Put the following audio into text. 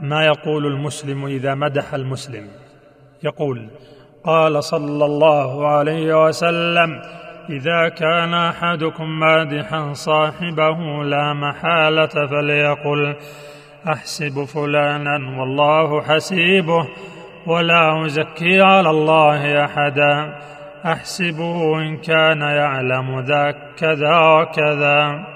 ما يقول المسلم إذا مدح المسلم؟ يقول قال صلى الله عليه وسلم إذا كان أحدكم مادحا صاحبه لا محالة فليقل أحسب فلانا والله حسيبه ولا أزكي على الله أحدا. أحسبه إن كان يعلم ذاك كذا وكذا